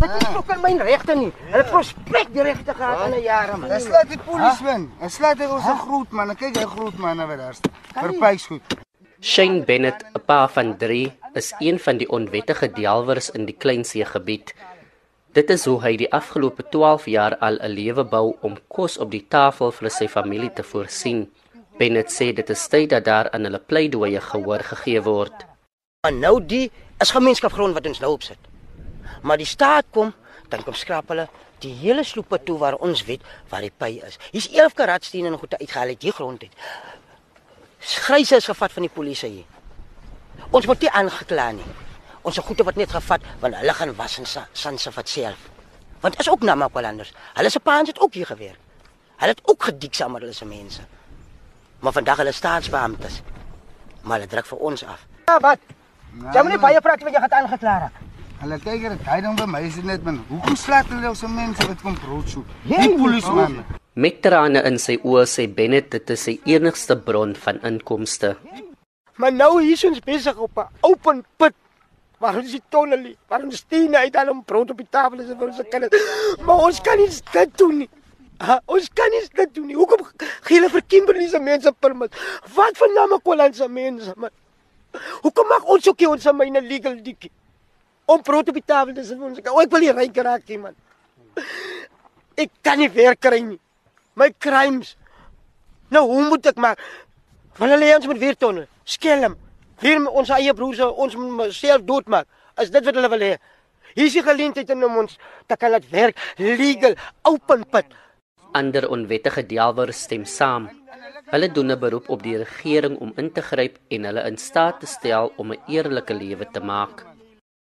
Dit is ook in my regte nie. Hulle prospek die regte gehad in 'n jare man. Dis laat die polisieman. Dis laat hy ons 'n groot man. Kyk hy groot man wat daar staan. Verpys goed. Shane Bennett, 'n pa van 3, is een van die onwettige delwers in die Kleinsee gebied. Dit is hoe hy die afgelope 12 jaar al 'n lewe bou om kos op die tafel vir sy familie te voorsien. Bennett sê dit is tyd dat daar aan hulle pleidooie gehoor gegee word. Maar nou die is gemeenskapsgrond wat ons nou opsit. Maar die staat kom, dan kom skrap hulle die hele sloepe toe waar ons weet waar die py is. Hier's 11 karatstene en goede uitgehaal uit die grond uit. Gryse is gevat van die polisie hier. Ons word nie aangekla nie. Ons se goede word net gevat want hulle gaan was en sanse vat self. Want is ook Namakwalanders. Hulle se paans het ook hier gewerk. Hulle het ook gedik saam met hulle se mense. Maar vandag hulle staatsbeamptes. Maar hulle druk vir ons af. Ja, wat? Jy moet nie baie praat wat jy gaan aangekla raak. Hulle kyk dit hy ding by my is net man. Hoekom slaat hulle ons mense wat kom brood soek? Die moet polisieman. Met trane in sy oë sê Bennett dit is sy enigste bron van inkomste. Maar nou hier is ons besig op 'n open put. Waar ons die tonne lê, waar ons stene uit al om brood op die tafel is vir ons kinders. Maar ons kan nie dit doen nie. Ha, ons kan nie dit doen nie. Hoekom gee hulle vir Kimberley se mense permit? Wat van Namakwaland se mense man? Hoekom mag ons ook nie ons myne legal dikkie? Om brood op die tafel te sit vir ons. kinders? O, ek wil nie ryk raak nie man. Ek kan nie werk kry nie. My crimes. Nou hoe moet ek maak? Wil hulle ons moet weer tonne? Skelm. Weer ons eie broers ons self doodmaak. Is dit wat hulle wil hê? Hier is die geleentheid om ons te kan laat werk legal open pit. Ander onwettige delwers stem saam. Hulle doen 'n beroep op die regering om in te gryp en hulle in staat te stel om 'n eerlike lewe te maak.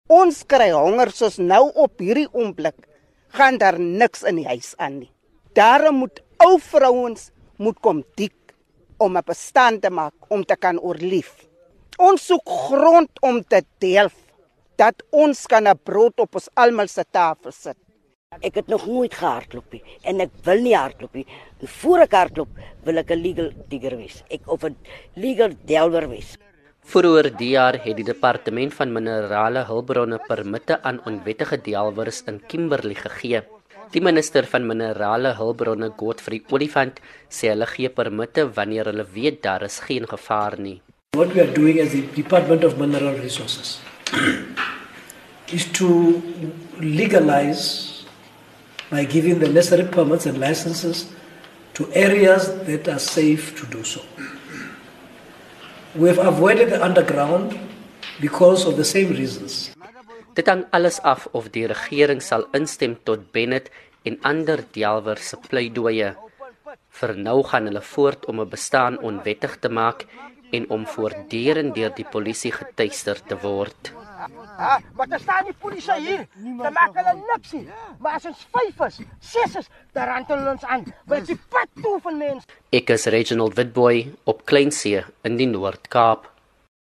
Ons kry honger soos nou op hierdie oomblik gaan daar niks in die huis aan nie. Daarom moet ou vrouens moet kom dik om 'n bestand te maak om te kan oorleef. Ons soek grond om te deel dat ons kan 'n brood op ons almal se tafel sit. Ek het nog nooit gehardloop nie en ek wil nie hardloop nie. Voor ek hardloop, wil ek 'n legal digger wees. Ek of 'n legal delwer wees. Vroeger die jaar het die departement van minerale hulpbronne permitte aan onwettige delwers in Kimberley gegee. Die minister van minerale hulpbronne, Godfrey Olifant, sê hulle gee permitte wanneer hulle weet daar is geen gevaar nie. What we are doing as the Department of Mineral Resources is to legalize by giving the necessary permits and licenses to areas that are safe to do so. We have avoided the underground because of the same reasons. Dit hang alles af of die regering sal instem tot Bennett en ander delwers se pleidooie. Vir nou gaan hulle voort om 'n bestaan onwettig te maak en om voortdurend deur die polisie getuister te word. Maar daar staan die polisie hier. Dan maak hulle niks nie. Maar as ons 5 is, 6 is, dan rantel hulle ons aan. Wat die pad toe van mense. Ek is Reginald Witboy op Kleinsee in die Noord-Kaap.